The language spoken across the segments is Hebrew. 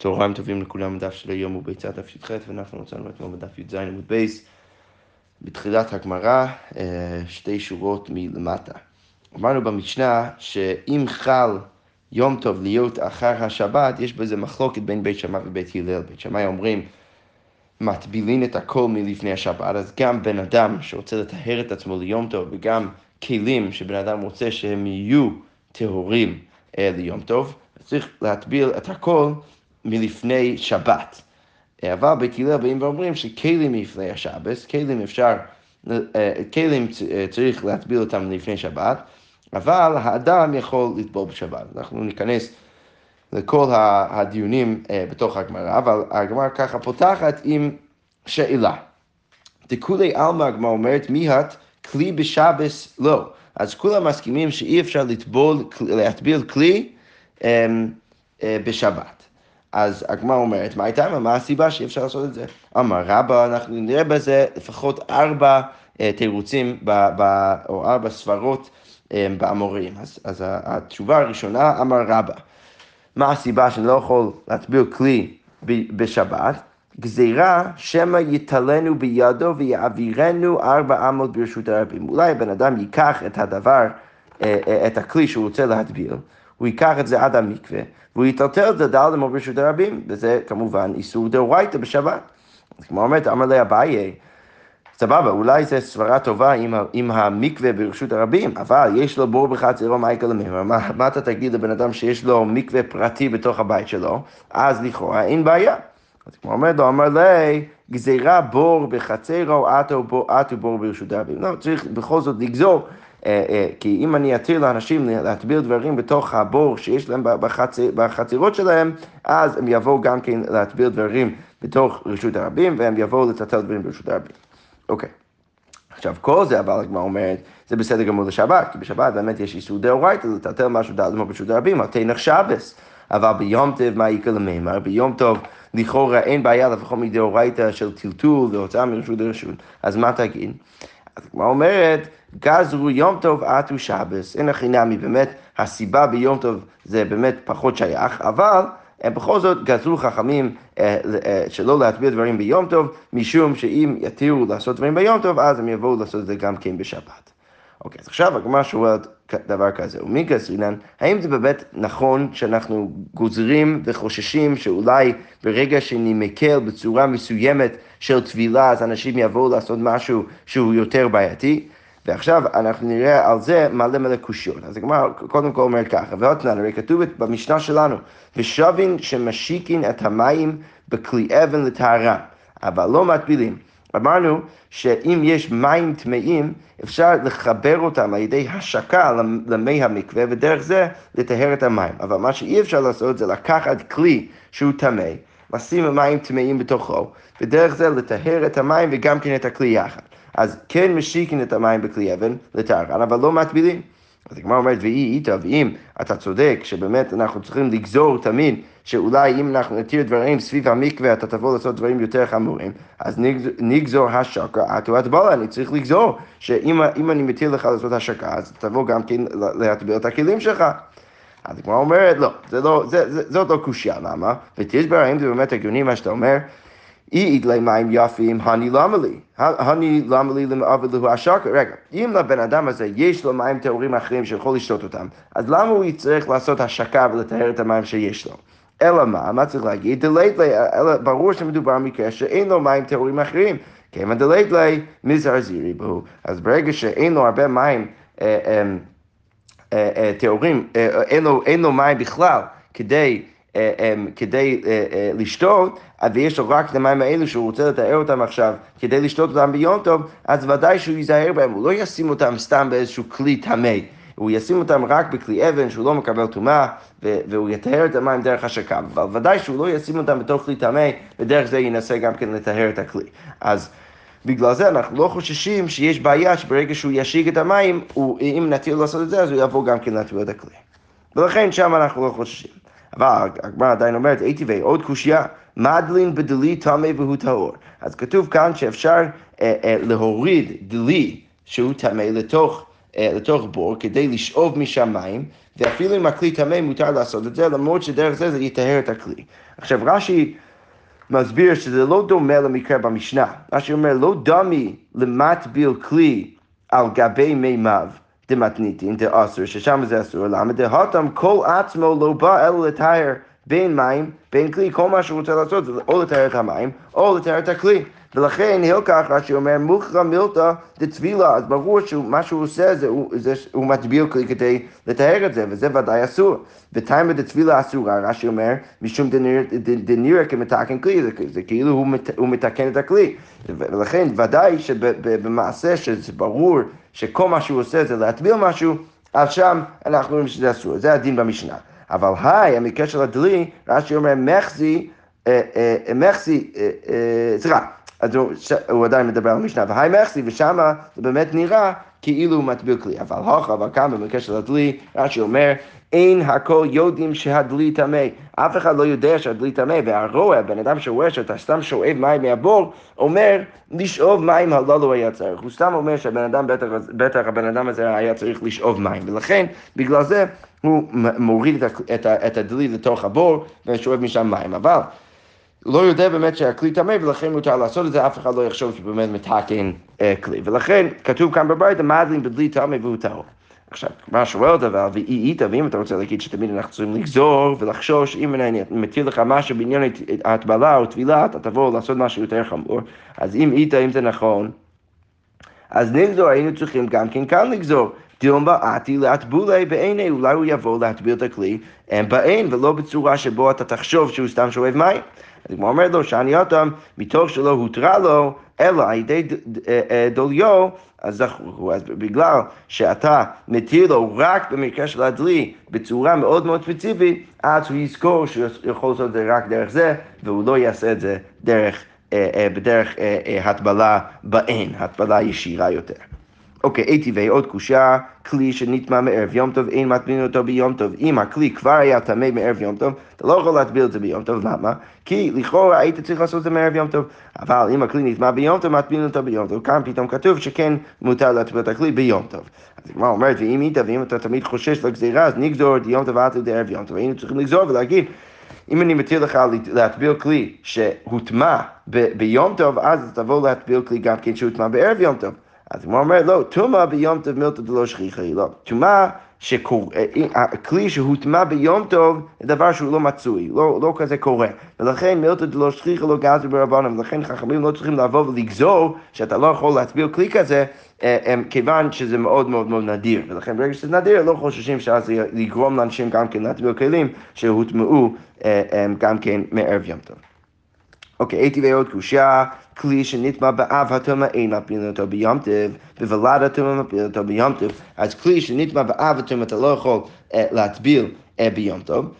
צהריים טובים לכולם, הדף של היום הוא ביצת דף י"ח, ואנחנו מצאנו אתמול בדף י"ז עמוד בייס, בתחילת הגמרא, אה, שתי שורות מלמטה. אמרנו במשנה שאם חל יום טוב להיות אחר השבת, יש בזה מחלוקת בין בית שמאי ובית הלל. בית שמאי אומרים, מטבילין את הכל מלפני השבת, אז גם בן אדם שרוצה לטהר את עצמו ליום טוב, וגם כלים שבן אדם רוצה שהם יהיו טהורים אה, ליום טוב, צריך להטביל את הכל מלפני שבת. אבל בית הלל באים ואומרים שכלים מלפני השבס, כלים אפשר, אה, כלים צריך להטביל אותם לפני שבת, אבל האדם יכול לטבול בשבת. אנחנו ניכנס לכל הדיונים אה, בתוך הגמרא, אבל הגמרא ככה פותחת עם שאלה. דכולי עלמא הגמרא אומרת מיהת כלי בשבס לא. אז כולם מסכימים שאי אפשר לטבול, להטביל כלי אמ, אה, בשבת. אז הגמרא אומרת, מה הייתה, מה הסיבה שאי אפשר לעשות את זה? אמר רבא, אנחנו נראה בזה לפחות ארבע אה, תירוצים, ב, ב, או ארבע סברות אה, באמוראים. אז, אז התשובה הראשונה, אמר רבא, מה הסיבה שאני לא יכול להטביל כלי בשבת? גזירה שמא יתלנו בידו ויעבירנו ארבע אמות ברשות הרבים. אולי הבן אדם ייקח את הדבר, את הכלי שהוא רוצה להטביל, הוא ייקח את זה עד המקווה, והוא יטלטל את זה דל אמות ברשות הרבים, וזה כמובן איסור דאורייתא בשבת. אז כמו אומרת, אמר לי אביי, סבבה, אולי זו סברה טובה עם, עם המקווה ברשות הרבים, אבל יש לו בור בחצרו מייקל למימר, מה, מה אתה תגיד לבן אדם שיש לו מקווה פרטי בתוך הבית שלו? אז לכאורה אין בעיה. אז כמו אומר לו, אמר לי, גזירה בור בחצרו, עטו בור ברשות הרבים. לא, צריך בכל זאת לגזור. אה, אה, כי אם אני אתיר לאנשים להטביל דברים בתוך הבור שיש להם בחצרות שלהם, אז הם יבואו גם כן להטביל דברים בתוך רשות הרבים, והם יבואו לטטל דברים ברשות הרבים. אוקיי. עכשיו, כל זה, אבל הגמרא אומרת, זה בסדר גמור לשבת, כי בשבת באמת יש איסור דאורייתא לטלטל משהו דל דמו ברשות הרבים, על תנח שבס. אבל ביום טוב מה יקרה למימר? ביום טוב לכאורה אין בעיה לפחות מדאורייתא של טלטול והוצאה מרשות לרשות. אז מה תגיד? אז הגמרא אומרת, גזרו יום טוב עטו שבס, אין הכי נמי, באמת הסיבה ביום טוב זה באמת פחות שייך, אבל הם בכל זאת גזרו חכמים אה, אה, שלא להטביע דברים ביום טוב, משום שאם יתירו לעשות דברים ביום טוב, אז הם יבואו לעשות את זה גם כן בשבת. אוקיי, אז עכשיו הגמרא שואלת דבר כזה, ומי גזרינן, האם זה באמת נכון שאנחנו גוזרים וחוששים שאולי ברגע שאני מקל בצורה מסוימת של טבילה, אז אנשים יבואו לעשות משהו שהוא יותר בעייתי? ועכשיו אנחנו נראה על זה מלא מלא קושיות. אז הגמרא קודם כל אומרת ככה, ועותנן, הרי כתוב במשנה שלנו, ושבין שמשיקין את המים בכלי אבן לטהרה, אבל לא מטבילים. אמרנו שאם יש מים טמאים, אפשר לחבר אותם על ידי השקה למי המקווה, ודרך זה לטהר את המים. אבל מה שאי אפשר לעשות זה לקחת כלי שהוא טמא, לשים מים טמאים בתוכו, ודרך זה לטהר את המים וגם כן את הכלי יחד. אז כן משיקין את המים בכלי אבן לטהרן, אבל לא מטבילים. אז הגמרא אומרת, ואי איתא, ואם אתה צודק שבאמת אנחנו צריכים לגזור תמיד, שאולי אם אנחנו נתיר דברים סביב המקווה, אתה תבוא לעשות דברים יותר חמורים, אז נגזור השקה, עטו הטבלה, אני צריך לגזור, שאם אני מתיר לך לעשות השקה, אז תבוא גם כן להטביל את הכלים שלך. אז הגמרא אומרת, לא, זה לא, זה, זה, זאת לא קושייה, למה? ותסבר האם זה באמת הגיוני מה שאתה אומר? אי ידלי מים יפים, הני למה לי? הני למה לי לעבוד לו השקר? רגע, אם לבן אדם הזה יש לו מים טהורים אחרים שיכול לשתות אותם, אז למה הוא יצטרך לעשות השקה ולטהר את המים שיש לו? אלא מה? מה צריך להגיד? דלית לי, אלא ברור שמדובר במקרה שאין לו מים טהורים אחרים. כיוון לי, מזרזירי בו. אז ברגע שאין לו הרבה מים טהורים, אין לו מים בכלל כדי... כדי לשתות, ויש לו רק את המים האלו שהוא רוצה לתאר אותם עכשיו כדי לשתות אותם ביום טוב, אז ודאי שהוא ייזהר בהם, הוא לא ישים אותם סתם באיזשהו כלי טמא. הוא ישים אותם רק בכלי אבן שהוא לא מקבל טומאה, והוא יטהר את המים דרך השקה, אבל ודאי שהוא לא ישים אותם בתוך כלי טמא, ודרך זה ינסה גם כן לטהר את הכלי. אז בגלל זה אנחנו לא חוששים שיש בעיה שברגע שהוא ישיג את המים, הוא, אם נטיל לעשות את זה, אז הוא יבוא גם כן להטביע את הכלי. ולכן שם אנחנו לא חוששים. אבל הגמרא עדיין אומרת, הייתי ועוד קושייה, מדלין בדלי טמא והוא טהור. אז כתוב כאן שאפשר אה, אה, להוריד דלי שהוא טמא לתוך לתוך בור כדי לשאוב משם מים, ואפילו אם הכלי טמא מותר לעשות את זה, למרות שדרך זה זה יטהר את הכלי. עכשיו רש"י מסביר שזה לא דומה למקרה במשנה. רש"י אומר, לא דמי למטביל כלי על גבי מימיו. דמתניתין דאסור, ששם זה אסור, למה דהתם כל עצמו לא בא אלא לטהר בין מים, בין כלי, כל מה שהוא רוצה לעשות זה או לטהר את המים, או לטהר את הכלי. ולכן הילקח רש"י אומר מוכרע מילתא דטבילה, אז ברור שמה שהוא עושה זה, הוא, הוא מטביל כלי כדי לטהר את זה, וזה ודאי אסור. ותיימא דטבילה אסורה, רש"י אומר, משום דנירא כמתקן כלי, זה, זה כאילו הוא, מת, הוא מתקן את הכלי. ולכן ודאי שבמעשה שזה ברור שכל מה שהוא עושה זה להטביל משהו, אז שם אנחנו רואים שזה אסור, זה הדין במשנה. אבל היי, המקרה של הדלי, רש"י אומר מחזי, אה, אה, מחזי, אה, סליחה, אז הוא, הוא עדיין מדבר על המשנה, והי מחזי, ושם זה באמת נראה כאילו הוא מטביל כלי. אבל הוכה, אבל כאן במקרה של הדלי, רש"י אומר, אין הכל יודעים שהדלי טמא. אף אחד לא יודע שהדלי טמא, והרוע, בן אדם שרואה שאתה סתם שואב מים מהבור, אומר, לשאוב מים הלא לא היה צריך. הוא סתם אומר שהבן אדם, בטח, בטח הבן אדם הזה היה צריך לשאוב מים. ולכן, בגלל זה, הוא מוריד את, את הדלי לתוך הבור ושואב משם מים. אבל לא יודע באמת שהכלי טמא ולכן מותר לעשות את זה, אף אחד לא יחשוב שבאמת מתקן אה, כלי. ולכן כתוב כאן בברית, המדלין בדלי טמא והוא טהור. עכשיו, מה שואלת אבל, ואי איתה, ואם אתה רוצה להגיד שתמיד אנחנו צריכים לגזור ולחשוש, אם אני מתיר לך משהו בעניין ההטבלה או טבילה, אתה תבוא לעשות משהו יותר חמור. אז אם איתה, אם זה נכון, אז נגזור, היינו צריכים גם כן כאן לגזור. דילמה בעתי להטבולי בעיני, אולי הוא יבוא להטביל את הכלי בעין, ולא בצורה שבו אתה תחשוב שהוא סתם שואב מים. אז הוא אומר לו, שאני אותם, מתוך שלא הותרה לו, אלא על ידי אה, אה, דוליו, אז זכרו, אז בגלל שאתה מתיר לו רק במקרה של הדלי בצורה מאוד מאוד ספציפית, אז הוא יזכור שהוא יכול לעשות את זה רק דרך זה, והוא לא יעשה את זה דרך, אה, בדרך הטבלה בעין, הטבלה ישירה יותר. אוקיי, אי טבעי עוד קושה, כלי שנטמע מערב יום טוב, אין מטמין אותו ביום טוב. אם הכלי כבר היה טמא מערב יום טוב, אתה לא יכול להטביל את זה ביום טוב, למה? כי לכאורה היית צריך לעשות את זה מערב יום טוב. אבל אם הכלי נטמע ביום טוב, מטמין אותו ביום טוב. כאן פתאום כתוב שכן מותר להטביל את הכלי ביום טוב. אז הגמרא אומרת, ואם היית, ואם אתה תמיד חושש לגזירה, אז נגזור את יום טוב עד לערב יום טוב. היינו צריכים לגזור ולהגיד, אם אני מתיר לך להטביל כלי שהוטמע ביום טוב, אז תבוא להטביל כלי גם כן שהוטמע בערב יום טוב. אז הוא אומר, לא, טומאה ביום טוב מילתא דלא שכיחי, לא. טומאה, הכלי שהוטמע ביום טוב, זה דבר שהוא לא מצוי, לא, לא כזה קורה. ולכן מילתא דלא שכיחי לא גזר ברבנם, ולכן חכמים לא צריכים לבוא ולגזור שאתה לא יכול להטביל כלי כזה, אה, כיוון שזה מאוד מאוד מאוד נדיר. ולכן ברגע שזה נדיר, לא חוששים שאז יגרום לאנשים גם כן להטביל כלים שהוטמעו אה, גם כן מערב יום טוב. אוקיי, הייתי ועוד קושייה, כלי שנטמע באב הטומאה אין מפיל אותו ביום טוב, בוולד הטומאה מפיל אותו ביום טוב. אז כלי שנטמע באב הטומאה אתה לא יכול אה, להטביל אה, ביום טוב.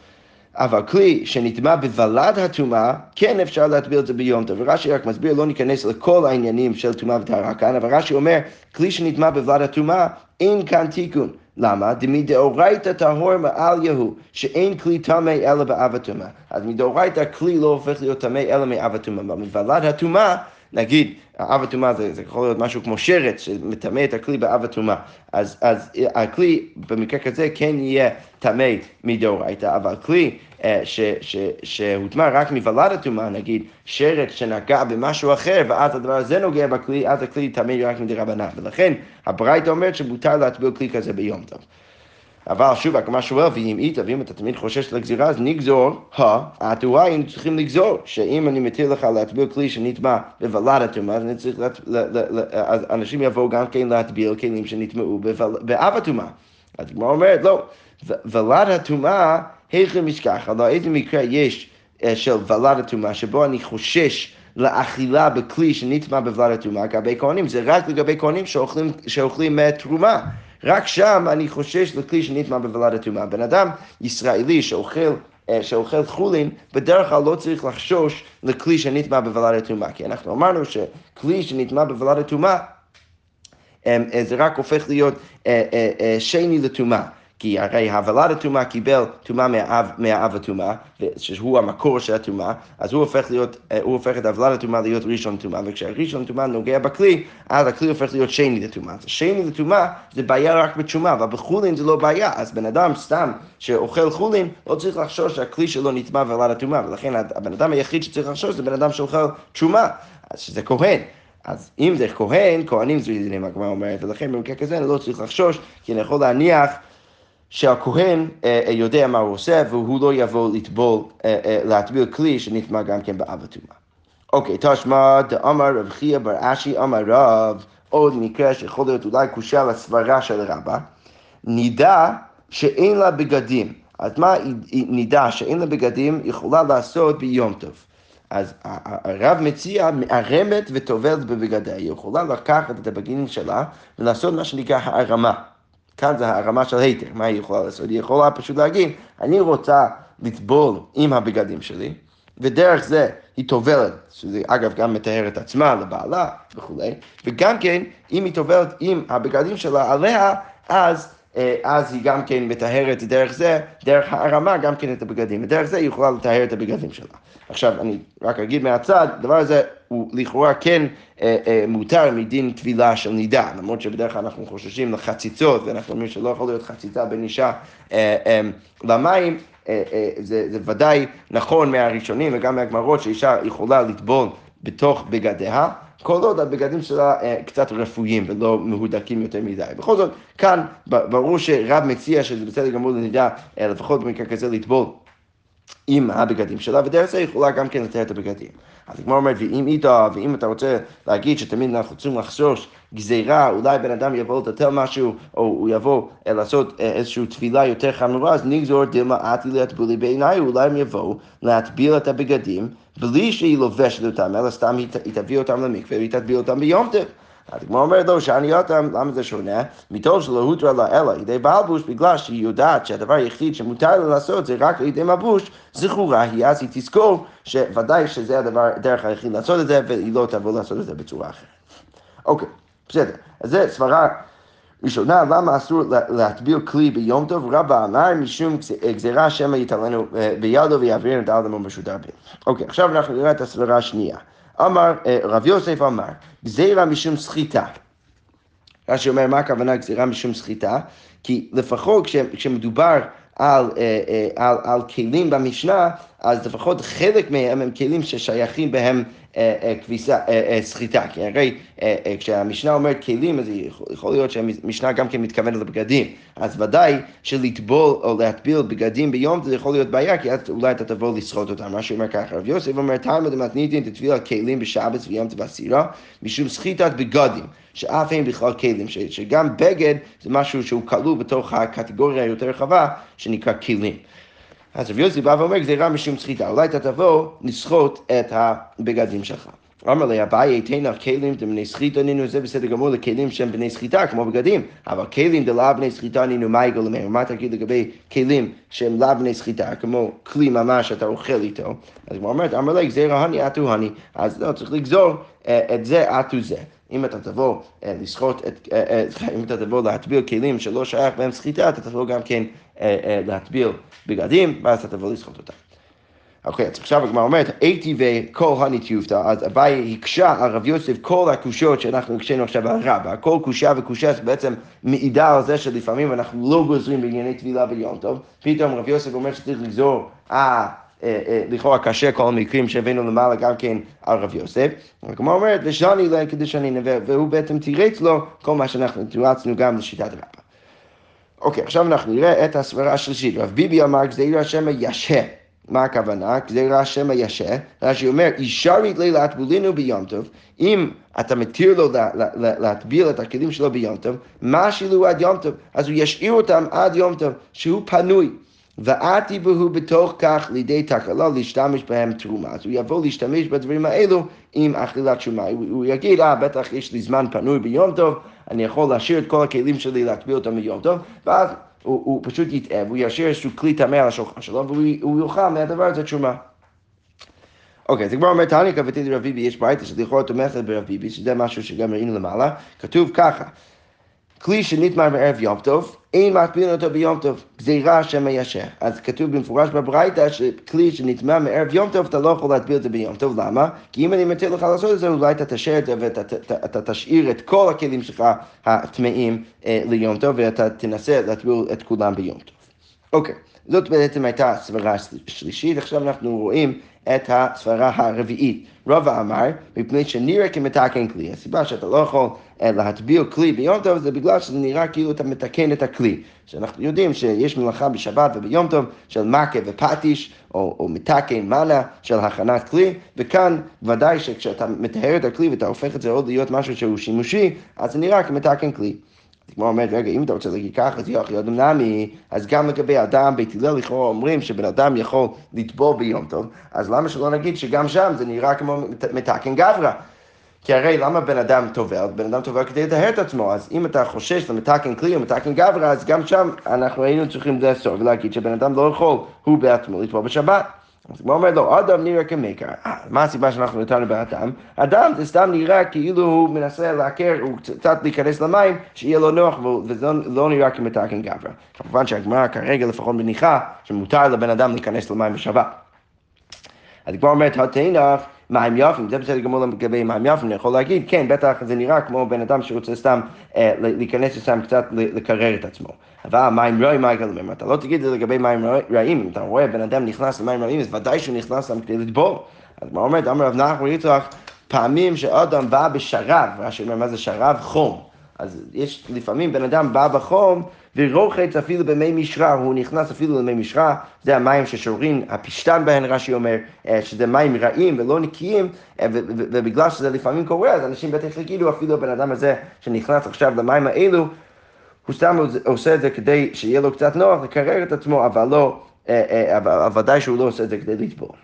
אבל כלי שנטמע בוולד הטומאה, כן אפשר להטביל את זה ביום טוב. ורש"י רק מסביר, לא ניכנס לכל העניינים של טומאה וטהרה כאן, אבל רש"י אומר, כלי שנטמע בוולד הטומאה, אין כאן תיקון. למה? דמדאורייתא טהור מעל יהוא, שאין כלי טמא אלא באב הטומאה. אז מדאורייתא כלי לא הופך להיות טמא אלא מאב הטומאה. אבל מוולד הטומאה, נגיד, אב הטומאה זה, זה יכול להיות משהו כמו שרץ שמטמא את הכלי באב הטומאה. אז, אז הכלי במקרה כזה כן יהיה טמא מדאורייתא, אבל כלי ש, ש, שהוטמע רק מוולד הטומאה, נגיד שרץ שנגע במשהו אחר, ואז הדבר הזה נוגע בכלי, אז הכלי טמא רק מדרבנן. ולכן הברייתא אומרת שמותר להטביל כלי כזה ביום טוב. אבל שוב, הגמרא שואל, ואם אית, ואם אתה תמיד חושש לגזירה, אז נגזור, ה, התורה היינו צריכים לגזור, שאם אני מתיר לך להטביל כלי שנטמע בוולד הטומאה, אז אני צריך, אז אנשים יבואו גם כן להטביל כלים שנטמעו באב הטומאה. אז הגמרא אומרת, לא, ולד הטומאה, היכן משכח, הלוא איזה מקרה יש אה, של ולד הטומאה, שבו אני חושש לאכילה בכלי שנטמע בוולד הטומאה, לגבי כהנים, זה רק לגבי כהנים שאוכלים, שאוכלים תרומה. רק שם אני חושש לכלי שנטמע בוולד הטומאה. בן אדם ישראלי שאוכל אה, שאוכל חולין, בדרך כלל לא צריך לחשוש לכלי שנטמע בוולד הטומאה, כי אנחנו אמרנו שכלי שנטמע בוולד הטומאה, אה, זה רק הופך להיות שני לטומאה. כי הרי הבלת הטומאה קיבל טומאה מהאב הטומאה, שהוא המקור של הטומאה, אז הוא הופך להיות, אה, הוא הופך את הבלת הטומאה להיות ראשון לטומאה, וכשהראשון לטומאה נוגע בכלי, אז הכלי הופך להיות שני לטומאה. אז שני לטומאה זה בעיה רק בתשומה, אבל בחולין זה לא בעיה, אז בן אדם סתם שאוכל חולין, לא צריך לחשוש שהכלי שלו נטמע והבלת הטומאה, ולכן הבן אדם היחיד שצריך לחשוש זה בן אדם שאוכל תשומה, אז שזה כהן. אז אם זה כהן, כהנים זו ידידים, הגמרא אומרת, ולכן במקרה כזה אני לא צריך לחשוש, כי אני יכול להניח שהכהן אה, אה, יודע מה הוא עושה, והוא לא יבוא לטבול, אה, להטביל כלי שנטמע גם כן באב הטומאה. אוקיי, תשמע, דאמר רב חייא בר אשי אמר רב, עוד מקרה שיכול להיות אולי קושה לסברה של רבא, נידה שאין לה בגדים. אז מה נידה שאין לה בגדים יכולה לעשות ביום טוב? אז הרב מציע מערמת וטובלת בבגדיה, היא יכולה לקחת את הבגינים שלה ולעשות מה שנקרא הערמה. כאן זה הרמה של היתר, מה היא יכולה לעשות? היא יכולה פשוט להגיד, אני רוצה לטבול עם הבגדים שלי, ודרך זה היא טובלת, שזה אגב גם מטהר את עצמה לבעלה וכולי, וגם כן, אם היא טובלת עם הבגדים שלה עליה, אז... אה, אז היא גם כן מטהרת דרך זה, דרך הרמה גם כן את הבגדים, ודרך זה היא יכולה לטהר את הבגדים שלה. עכשיו, אני רק אגיד מהצד, הדבר הזה הוא לכאורה כן אה, אה, מותר מדין טבילה של נידה, למרות שבדרך כלל אנחנו חוששים לחציצות, ואנחנו אומרים שלא יכול להיות חציצה בין אישה אה, אה, למים, אה, אה, זה, זה ודאי נכון מהראשונים וגם מהגמרות שאישה יכולה לטבול בתוך בגדיה. כל עוד הבגדים שלה אה, קצת רפואיים ולא מהודקים יותר מדי. בכל זאת, כאן ברור שרב מציע שזה בסדר גמור לנידה, אה, לפחות במקרה כזה לטבול עם הבגדים שלה, ודרך זה יכולה גם כן לתאר את הבגדים. אז הגמרא אומרת, ואם איתה, ואם אתה רוצה להגיד שתמיד אנחנו צריכים לחשוש גזירה, אולי בן אדם יבוא לטטל משהו, או הוא יבוא אה, לעשות אה, איזושהי תפילה יותר חמורה, אז נגזור דילמה עתי להטבילי בעיניי, אולי הם יבואו להטביל את הבגדים בלי שהיא לובשת אותם, אלא סתם היא תביא אותם למקווה והיא תטביל אותם ביום טוב. כמו אומרת לו, שאני אותם, למה זה שונה? מתוך שלא הותרה לה אלא ידי בעלבוש, בגלל שהיא יודעת שהדבר היחיד שמותר לה לעשות זה רק לידי מבוש, זכורה היא, אז היא תזכור שוודאי שזה הדבר, הדרך היחיד לעשות את זה, והיא לא תבוא לעשות את זה בצורה אחרת. אוקיי, בסדר. אז זה סברה ראשונה, למה אסור להטביל כלי ביום טוב? רבא אמר, משום גזירה שמא יתעלנו אה, בידו ויעביר את האדם ברשות הרבים. אוקיי, עכשיו אנחנו נראה את הסברה השנייה. אמר, אה, רב יוסף אמר, גזירה משום סחיטה. רש"י אומר, מה הכוונה גזירה משום סחיטה? כי לפחות כשמדובר על, אה, על, על כלים במשנה, אז לפחות חלק מהם הם כלים ששייכים בהם אה, אה, כביסה, אה, סחיטה, כי הרי כשהמשנה אומרת כלים, אז יכול להיות שהמשנה גם כן מתכוונת לבגדים, אז ודאי שלטבול או להטביל בגדים ביום זה יכול להיות בעיה, כי אז אולי אתה תבוא לסחוט אותם, מה שאומר ככה, רב יוסף אומר, תלמד מתניתין תטביל על כלים בשבת ויום תבסירה, משום סחיטת בגדים, שאף אין בכלל כלים, שגם בגד זה משהו שהוא כלול בתוך הקטגוריה היותר רחבה, שנקרא כלים. אז רב יוסי בא ואומר, גזירה משום סחיטה, אולי אתה תבוא לסחוט את הבגדים שלך. אמר לי, אביי תנא כלים דבני סחיטה נינו, זה בסדר גמור לכלים שהם בני סחיטה, כמו בגדים, אבל כלים דלאו בני סחיטה נינו, מה יגאל למר? מה תגיד לגבי כלים שהם לאו בני סחיטה, כמו כלי ממש שאתה אוכל איתו? אז הוא אומרת, אמר לי, גזירה הני עטו הני, אז לא, צריך לגזור אה, את זה עטו זה. אם אתה תבוא אה, לסחוט, את, אה, אם אתה תבוא להטביל כלים שלא שייך בהם סחיטה, אתה תבוא גם כן להטביל בגדים, ואז אתה תבוא לסחוט אותם. אוקיי, אז עכשיו הגמרא אומרת, הייתי וכל הנטיובתא, אז אביי הקשה על רב יוסף כל הקושות שאנחנו הקשינו עכשיו על רבא, כל קושה וקושה בעצם מעידה על זה שלפעמים אנחנו לא גוזרים בענייני טבילה ביום טוב, פתאום רב יוסף אומר שצריך לגזור, אה, אה, אה, לכאורה קשה כל המקרים שהבאנו למעלה גם כן על רב יוסף. הגמרא אומרת, ושני להם נביא, והוא בעצם תירץ לו כל מה שאנחנו תירצנו גם לשיטת רבא. אוקיי, עכשיו אנחנו נראה את הסברה השלישית. רב ביבי אמר, גזירה שמא ישה. מה הכוונה? גזירה שמא ישה. רש"י אומר, אישרית לי להטבולינו ביום טוב, אם אתה מתיר לו להטביל את הכלים שלו ביום טוב, מה שילו עד יום טוב? אז הוא ישאיר אותם עד יום טוב, שהוא פנוי. ועתי בהו בתוך כך לידי תקלה להשתמש בהם תרומה. אז הוא יבוא להשתמש בדברים האלו עם אכילת תרומה. הוא, הוא יגיד, אה, בטח יש לי זמן פנוי ביום טוב, אני יכול להשאיר את כל הכלים שלי, להטביל אותם ביום טוב, ואז הוא, הוא פשוט יטעה, והוא ישאיר איזשהו כלי טמא על השולחן שלו, והוא יאכל מהדבר הזה תרומה. אוקיי, אז כבר אומר תניא כבתי לרב ביבי, יש ברייתא שלכאורה תומכת ברב ביבי, שזה משהו שגם ראינו למעלה, כתוב ככה, כלי שנטמע בערב יום טוב, אין מטבילין אותו ביום טוב, גזירה שמיישר. אז כתוב במפורש בברייתא שכלי שנטמע מערב יום טוב, אתה לא יכול להטביל את זה ביום טוב, למה? כי אם אני מתיר לך לעשות את זה, אולי אתה תשאר את זה ואתה תשאיר את כל הכלים שלך הטמאים אה, ליום טוב, ואתה תנסה להטביל את כולם ביום טוב. אוקיי, זאת בעצם הייתה הסברה השלישית, עכשיו אנחנו רואים את הסברה הרביעית. רבא אמר, מפני שנראה כמתקן כלי. הסיבה שאתה לא יכול אה, להטביע כלי ביום טוב זה בגלל שזה נראה כאילו אתה מתקן את הכלי. שאנחנו יודעים שיש מלאכה בשבת וביום טוב של מכה ופטיש, או, או מתקן מנה של הכנת כלי, וכאן ודאי שכשאתה מטהר את הכלי ואתה הופך את זה עוד להיות משהו שהוא שימושי, אז זה נראה כמתקן כלי. כמו אומרת, רגע, אם אתה רוצה להגיד ככה, אז יוכי עוד נמי, אז גם לגבי אדם, בית הלל לכאורה אומרים שבן אדם יכול לטבול ביום טוב, אז למה שלא נגיד שגם שם זה נראה כמו מתקן גברא? כי הרי למה בן אדם טובל? בן אדם טובל כדי לטהר את עצמו, אז אם אתה חושש למתקן כלי או מתקן גברא, אז גם שם אנחנו היינו צריכים לאסור ולהגיד שבן אדם לא יכול הוא בעצמו לטבול בשבת. אז הוא אומר לו, אדם נראה כמקר. אה, מה הסיבה שאנחנו נתנו באדם? אדם זה סתם נראה כאילו הוא מנסה לעקר, הוא קצת להיכנס למים, שיהיה לו נוח, וזה לא, נראה כמתקן גברא. כמובן שהגמרא כרגע לפחות מניחה שמותר לבן אדם להיכנס למים בשבת. אז כבר אומרת, התנח מים יפים, זה בסדר גמור לגבי מים יפים, אני יכול להגיד, כן, בטח זה נראה כמו בן אדם שרוצה סתם אה, להיכנס לסתם קצת לקרר את עצמו. אבל מים רעים, מה יקרה אתה לא תגיד את זה לגבי מים רעים, אתה רואה בן אדם נכנס למים רעים, אז ודאי שהוא נכנס להם כדי לטבול. אז מה אומרת, אמר רב נחמן יצחק, פעמים שאדם בא בשרב, רש"י אומר, מה זה שרב? חום. אז יש לפעמים בן אדם בא בחום ורוחץ אפילו במי משרה, הוא נכנס אפילו למי משרה, זה המים ששורים הפשתן בהן, רש"י אומר, אה, שזה מים רעים ולא נקיים, אה, ובגלל שזה לפעמים קורה, אז אנשים בטח יגידו, אפילו הבן אדם הזה שנכנס עכשיו למים האלו, הוא סתם עושה את זה כדי שיהיה לו קצת נוח לקרר את עצמו, אבל לא, אה, אבל ודאי שהוא לא עושה את זה כדי לטבול.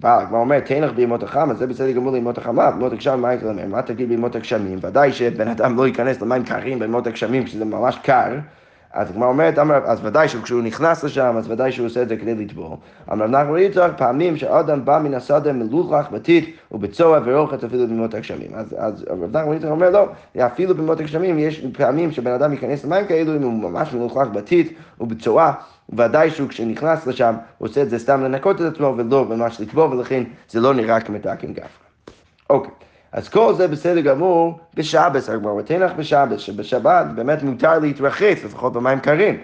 אבל הגמרא אומר, תנח בימות החמה, זה בסדר גמור לימות החמה, בימות להם? מה תגיד בימות הגשמים? ודאי שבן אדם לא ייכנס למים קרים בימות הגשמים כשזה ממש קר. אז הגמרא אומרת, אז ודאי שכשהוא נכנס לשם, אז ודאי שהוא עושה את זה כדי לטבול. אמר נחמן יצחק, פעמים שאדם בא מן השדה מלוכלך בתית ובצוע ורוחץ אפילו במות הגשמים. אז, אז רב נחמן יצחק אומר, לא, אפילו במות הגשמים יש פעמים שבן אדם ייכנס למים כאלו, אם הוא ממש מלוכלך בתית ובצועה. ודאי שהוא כשנכנס לשם, עושה את זה סתם לנקות את עצמו ולא ממש לטבול, ולכן זה לא נראה כמתקן גפרה. אוקיי. אז כל זה בסדר גמור בשבס, הגמרא תנח בשבס, שבשבת באמת מותר להתרחץ, לפחות במים קרים.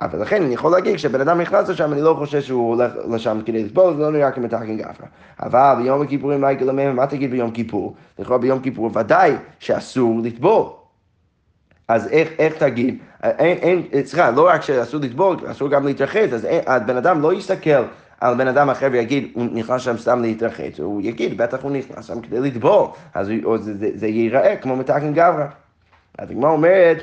אבל לכן אני יכול להגיד, כשבן אדם נכנס לשם, אני לא חושב שהוא הולך לשם כדי לטבול, זה לא נראה כמתקן גפרה. אבל ביום הכיפורים, מה יקרה להם, מה תגיד ביום כיפור? לכאורה ביום כיפור ודאי שאסור לטבול. אז איך, איך תגיד? אין, אין, סליחה, לא רק שאסור לטבול, אסור גם להתרחץ, אז הבן אדם לא יסתכל על בן אדם אחר ויגיד, הוא נכנס שם סתם להתרחץ, הוא יגיד, בטח הוא נכנס שם כדי לטבול, אז זה, זה, זה ייראה כמו מתקן גברא. אז הגמרא אומרת,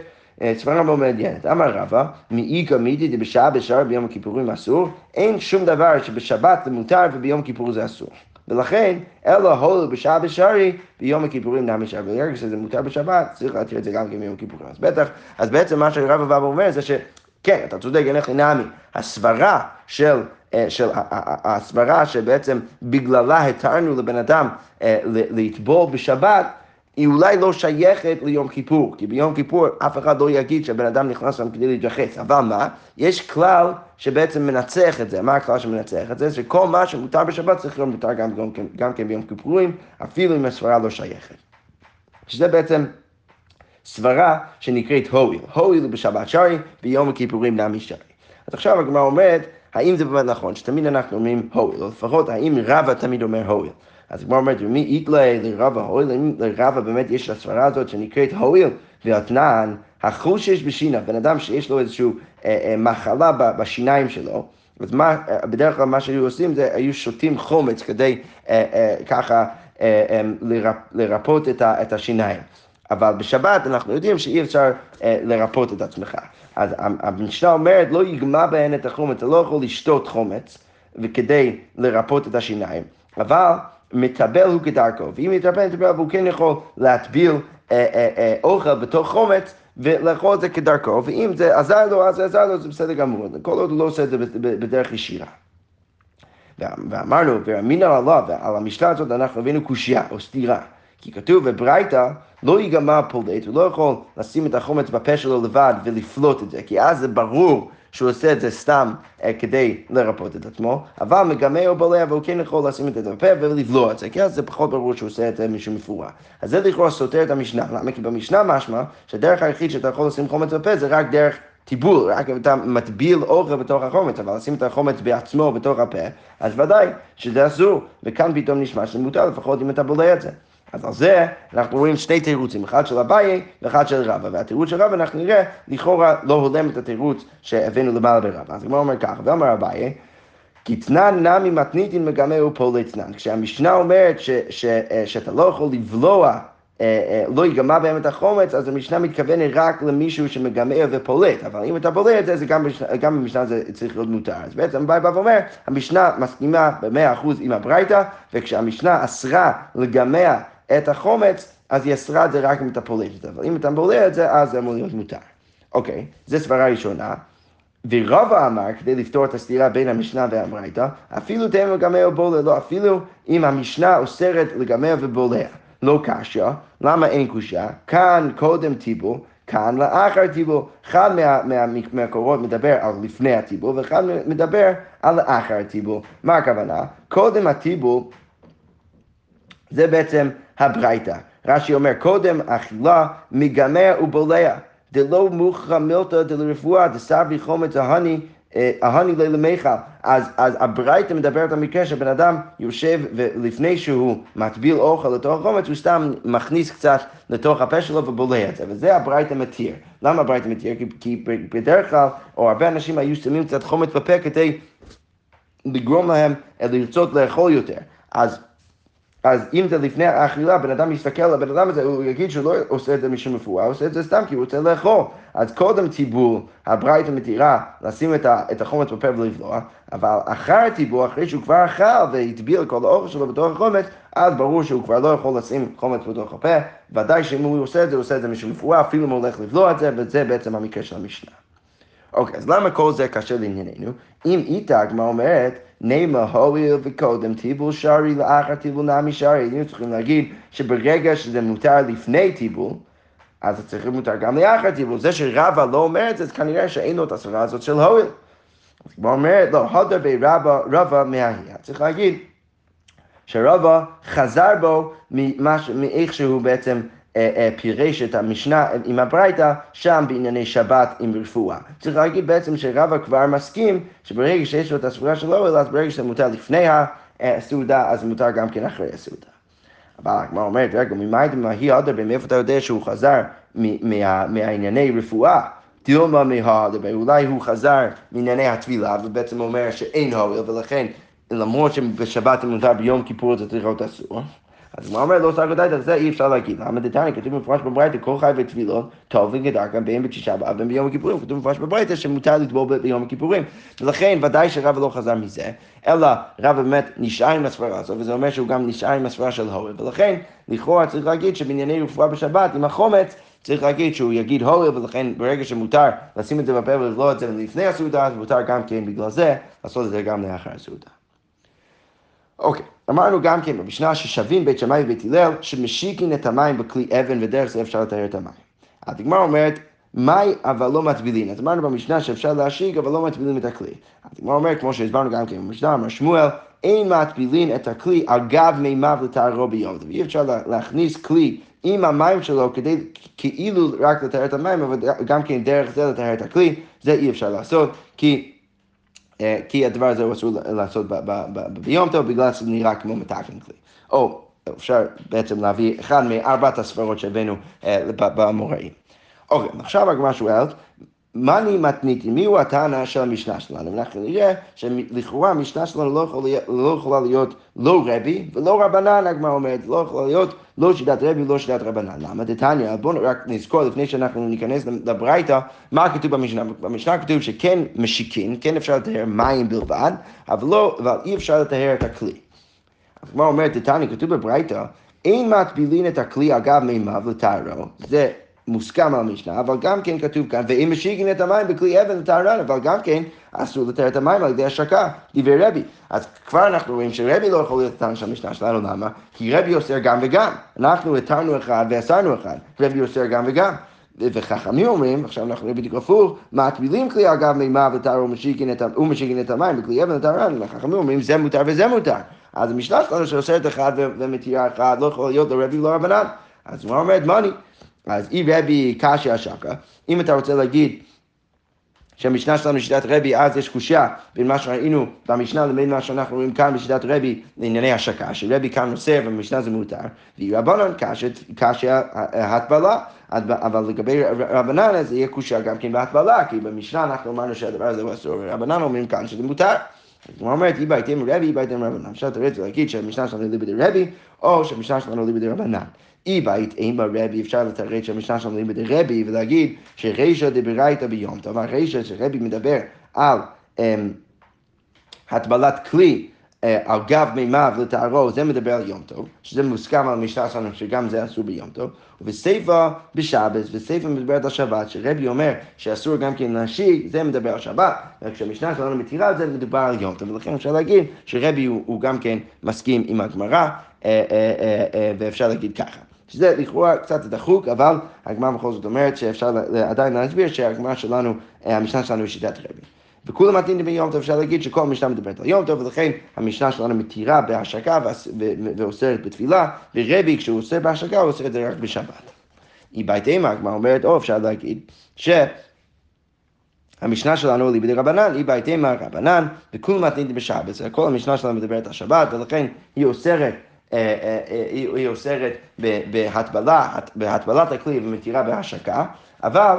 סברה מאוד מעניינת. אמר רבא, מאיכא מידי דבשעה בשער ביום הכיפורים אסור, אין שום דבר שבשבת זה מותר וביום כיפור זה אסור. ולכן, אלא הולו בשעה בשערי, ביום הכיפורים נמי שער. ברגע שזה מותר בשבת, צריך להתיר את זה גם כן ביום הכיפורים. אז בטח, אז בעצם מה שרב אבא אומר זה שכן, אתה צודק, אין לך נמי. הסברה של אה, של הסברה שבעצם בגללה התרנו לבן אדם אה, לטבול בשבת, היא אולי לא שייכת ליום כיפור, כי ביום כיפור אף אחד לא יגיד שהבן אדם נכנס שם כדי להתייחס, אבל מה? יש כלל שבעצם מנצח את זה, מה הכלל שמנצח את זה? שכל מה שמותר בשבת צריך להיות מותר גם, גם, גם כן ביום כיפורים, אפילו אם הסברה לא שייכת. שזה בעצם סברה שנקראת הואיל, הואיל בשבת שרי, ביום הכיפורים נמי שרי. אז עכשיו הגמרא אומרת, האם זה באמת נכון שתמיד אנחנו אומרים הואיל, או לפחות האם רבא תמיד אומר הואיל. אז כמו אומרת, מי איתלה לרבא הואיל, אם לרבא באמת יש הסברה הזאת שנקראת הואיל, ואתנן, החושש בשינה, בן אדם שיש לו איזושהי אה, אה, מחלה בשיניים שלו, אז מה, בדרך כלל מה שהיו עושים זה היו שותים חומץ כדי אה, ככה לרפ, לרפות את, ה, את השיניים. אבל בשבת אנחנו יודעים שאי אפשר אה, לרפות את עצמך. אז המשנה אומרת, לא יגמע בהן את החומץ, אתה לא יכול לשתות חומץ וכדי לרפות את השיניים, אבל מטבל הוא כדרכו, ואם יטבל, יטבל, והוא כן יכול להטביל אה, אה, אה, אוכל בתוך חומץ ולאכול את זה כדרכו, ואם זה עזר לו, אז זה עזר לו, זה בסדר גמור, כל עוד הוא לא עושה את זה בדרך ישירה. ואמרנו, ואמינא עליו, על המשנה הזאת אנחנו הבאנו קושייה או סתירה. כי כתוב בברייתא, לא ייגמע פולט, הוא לא יכול לשים את החומץ בפה שלו לבד ולפלוט את זה, כי אז זה ברור שהוא עושה את זה סתם אה, כדי לרפות את עצמו, אבל מגמא או בולע והוא כן יכול לשים את זה בפה ולבלוע את זה, כי אז זה פחות ברור שהוא עושה את זה משום מפורע. אז זה לכאורה סותר את המשנה, למה? כי במשנה משמע שהדרך היחיד שאתה יכול לשים חומץ בפה זה רק דרך טיבול, רק אם אתה מטביל אוכל בתוך החומץ, אבל לשים את החומץ בעצמו בתוך הפה, אז ודאי שזה אסור, וכאן פתאום נשמע שזה מותר, לפחות אם אתה בולע את זה. אז על זה אנחנו רואים שני תירוצים, אחד של אביי ואחד של רבא, והתירוץ של רבא אנחנו נראה לכאורה לא הולם את התירוץ שהבאנו למעלה ברבא. אז הגמרא אומר ככה, ואמר אביי, קטנן נמי מתניתין מגמהו פה לצנן. כשהמשנה אומרת ש, ש, ש, שאתה לא יכול לבלוע אה, אה, לא ייגמע בהם את החומץ, אז המשנה מתכוונת רק למישהו שמגמע ופולט, אבל אם אתה פולט זה גם, גם במשנה זה צריך להיות מותר. אז בעצם ביי בא ואומר, המשנה מסכימה במאה אחוז עם הברייתא, וכשהמשנה אסרה לגמע את החומץ, אז היא אסרה את זה רק אם אתה פולט את זה, אבל אם אתה פולט את זה, אז זה אמור להיות מותר. אוקיי, זו סברה ראשונה. ורבא אמר, כדי לפתור את הסתירה בין המשנה והברייתא, אפילו תהיה מגמע ובולע, לא, אפילו אם המשנה אוסרת לגמע ובולע. לא קשיא, למה אין קושייה? כאן קודם טיבול, כאן לאחר טיבול. אחד מה, מה, מהקורות מדבר על לפני הטיבול, ואחד מדבר על לאחר הטיבול. מה הכוונה? קודם הטיבול זה בעצם הברייתא. רש"י אומר, קודם אכילה מגמר ובולע. דלא מוכרע מילתא דלרפואה דסברי חומץ ההני ההני לילה מיכל. אז, אז הברייתא מדברת על מקרה שבן אדם יושב ולפני שהוא מטביל אוכל לתוך החומץ, הוא סתם מכניס קצת לתוך הפה שלו ובולע את זה, וזה הברייתא מתיר. למה הברייתא מתיר? כי, כי בדרך כלל, או הרבה אנשים היו שמים קצת חומץ בפה כדי לגרום להם לרצות לאכול יותר. אז אז אם זה לפני האכילה, בן אדם יסתכל על הבן אדם הזה, הוא יגיד שהוא לא עושה את זה משום רפואה, הוא עושה את זה סתם כי הוא רוצה לאכול. אז קודם טיבור, הברייתא מתירה לשים את, את החומץ בפה ולבלוע, אבל אחר טיבור, אחרי שהוא כבר אכל והטביל כל האוכל שלו בתוך החומץ, אז ברור שהוא כבר לא יכול לשים חומץ בתוך הפה, ודאי שאם הוא עושה את זה, הוא עושה את זה משום רפואה, אפילו אם הוא הולך לבלוע את זה, וזה בעצם המקרה של המשנה. אוקיי, אז למה כל זה קשה לענייננו? אם איתה הגמרא אומרת, נעימה הואיל וקודם טיבול שרי לאחר טיבול נמי שרי, היינו צריכים להגיד שברגע שזה מותר לפני טיבול, אז זה צריך מותר גם לאחר טיבול. זה שרבא לא אומר את זה, אז כנראה שאין לו את הסברה הזאת של הואיל. אז כמו אומרת, לא, הודר בי רבא מההיא. צריך להגיד שרבא חזר בו מאיך שהוא בעצם פירש את המשנה עם הברייתא, שם בענייני שבת עם רפואה. צריך להגיד בעצם שרבא כבר מסכים שברגע שיש לו את הסברה שלו, אז ברגע שזה מותר לפני הסעודה, אז מותר גם כן אחרי הסעודה. אבל הגמרא אומרת, רגע, ממה היא אדר, מאיפה אתה יודע שהוא חזר מהענייני רפואה? דילמה מהאדר, אולי הוא חזר מענייני הטבילה, ובעצם אומר שאין הועיל, ולכן למרות שבשבת מותר ביום כיפור זה צריך להיות אסור. אז מה אומר לא גדלת, על זה אי אפשר להגיד. למה דתניא כתוב במפורש בברייתא, כל חי וטבילות, טוב וגדר גם בין בתשישה באב בין ביום הכיפורים. כתוב במפורש בברייתא שמותר לטבול ביום הכיפורים. ולכן ודאי שרב לא חזר מזה, אלא רב באמת נשאר עם הסברה הזו, וזה אומר שהוא גם נשאר עם הסברה של הורל. ולכן לכאורה צריך להגיד שבענייני רפואה בשבת עם החומץ, צריך להגיד שהוא יגיד הורל, ולכן ברגע שמותר לשים את זה בפה ולבלוע את זה לפני הסעודה, אז מותר גם כן בגלל זה לעשות את זה גם לאחר הסעודה. אוקיי, אמרנו גם כן במשנה ששווים בית שמאי ובית הלל, שמשיקין את המים בכלי אבן ודרך זה אפשר לטהר את המים. הדגמר אומרת, מאי אבל לא מטבילין. אז אמרנו במשנה שאפשר להשיג אבל לא מטבילין את הכלי. הדגמר אומר, כמו שהסברנו גם כן במשנה, אמר שמואל, אין מטבילין את הכלי על גב מימיו לטהרו ביום. ואי אפשר להכניס כלי עם המים שלו כדי כאילו רק לטהר את המים, אבל גם כן דרך זה לטהר את הכלי, זה אי אפשר לעשות, כי כי הדבר הזה הוא אסור לעשות ביום טוב בגלל שזה נראה כמו מתקן כלי. או אפשר בעצם להביא אחד מארבעת הספרות שהבאנו אה, במוראים. אוקיי, עכשיו הגמרא שואלת, מאני מתניתין, מי הוא הטענה של המשנה שלנו? אנחנו נראה שלכאורה המשנה שלנו לא, יכול, לא יכולה להיות לא רבי ולא רבנן, הגמרא אומרת, לא יכולה להיות לא שיטת רבי ולא שיטת רבנן. למה דתניא? בואו רק נזכור לפני שאנחנו ניכנס לברייתא, מה כתוב במשנה? במשנה כתוב שכן משיקין, כן אפשר לטהר מים בלבד, אבל לא, אבל אי אפשר לטהר את הכלי. הגמרא אומרת, דתניא, כתוב בברייתא, אין מטבילין את הכלי אגב מימיו לטהרו, זה מוסכם על המשנה, אבל גם כן כתוב כאן, ואם משיגים את המים בכלי אבן לטהרן, אבל גם כן אסור לטהר את המים על ידי השקה, דברי רבי. אז כבר אנחנו רואים שרבי לא יכול להיות הטעם של המשנה שלנו, למה? כי רבי אוסר גם וגם. אנחנו התרנו אחד ואסרנו אחד, רבי אוסר גם וגם. וחכמים אומרים, עכשיו אנחנו רואים בדיוק הפוך, מטבילים כלי אגב מימה וטהר ומשיקין את המים בכלי אבן לטהרן, וחכמים אומרים זה מותר וזה מותר. אז המשנה שלנו שאוסרת אחד ומתירה אחד לא יכול להיות לרבי לא רבנן. אז הוא אומר, מוני. אז אי רבי קשיא שקה, אם אתה רוצה להגיד שהמשנה שלנו שיטת רבי, אז יש קושייה בין מה שראינו במשנה לבין מה שאנחנו רואים כאן בשיטת רבי לענייני השקה, שרבי כאן אוסר ובמשנה זה מותר, והיא רבנן קשיא הטבלה, אבל לגבי רבנן אז יהיה קושייה גם כן בהטבלה, כי במשנה אנחנו אמרנו שהדבר הזה הוא אסור, ורבנן אומרים כאן שזה מותר. הוא אומרת, אי בהתאם רבי, אי בהתאם רבנן. עכשיו אתה רוצה להגיד שהמשנה שלנו היא ליבדי רבי, או שהמשנה שלנו היא ליבדי אי בהתאם ברבי, אפשר לתרץ שהמשנה היא ליבדי רבי, ולהגיד שרישא דברייתא ביום טוב, הרישא שרבי מדבר על אמ, הטבלת כלי אה, על גב מימיו לטהרו, זה מדבר על יום טוב, שזה מוסכם על המשנה שלנו שגם זה אסור ביום טוב, ובסייפה בשבת, וסייפה מדברת על שבת, שרבי אומר שאסור גם כן להשיג, זה מדבר על שבת, וכשהמשנה שלנו מתירה זה מדובר על יום טוב, ולכן אפשר להגיד שרבי הוא, הוא גם כן מסכים עם הגמרא, אה, אה, ואפשר להגיד ככה. שזה לכאורה קצת דחוק, אבל הגמרא בכל זאת אומרת שאפשר עדיין להסביר שהגמרא שלנו, המשנה שלנו היא שיטת רבי. וכולם מתאים ביום טוב, אפשר להגיד שכל המשנה מדברת על יום טוב, ולכן המשנה שלנו מתירה בהשקה ואוסרת בתפילה, ורבי כשהוא אוסר בהשקה הוא עושה את זה רק בשבת. היא בית אימה, הגמרא אומרת, או אפשר להגיד, ש... המשנה שלנו היא בידי רבנן, היא בית אימה רבנן, וכולם מתאים בשבת. כל המשנה שלנו מדברת על שבת, ולכן היא אוסרת אה, אה, אה, היא אוסרת בהטבלת הכלי ומתירה בהשקה, אבל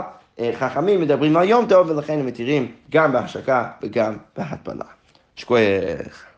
חכמים מדברים על יום טוב ולכן הם מתירים גם בהשקה וגם בהטבלה. שכוח.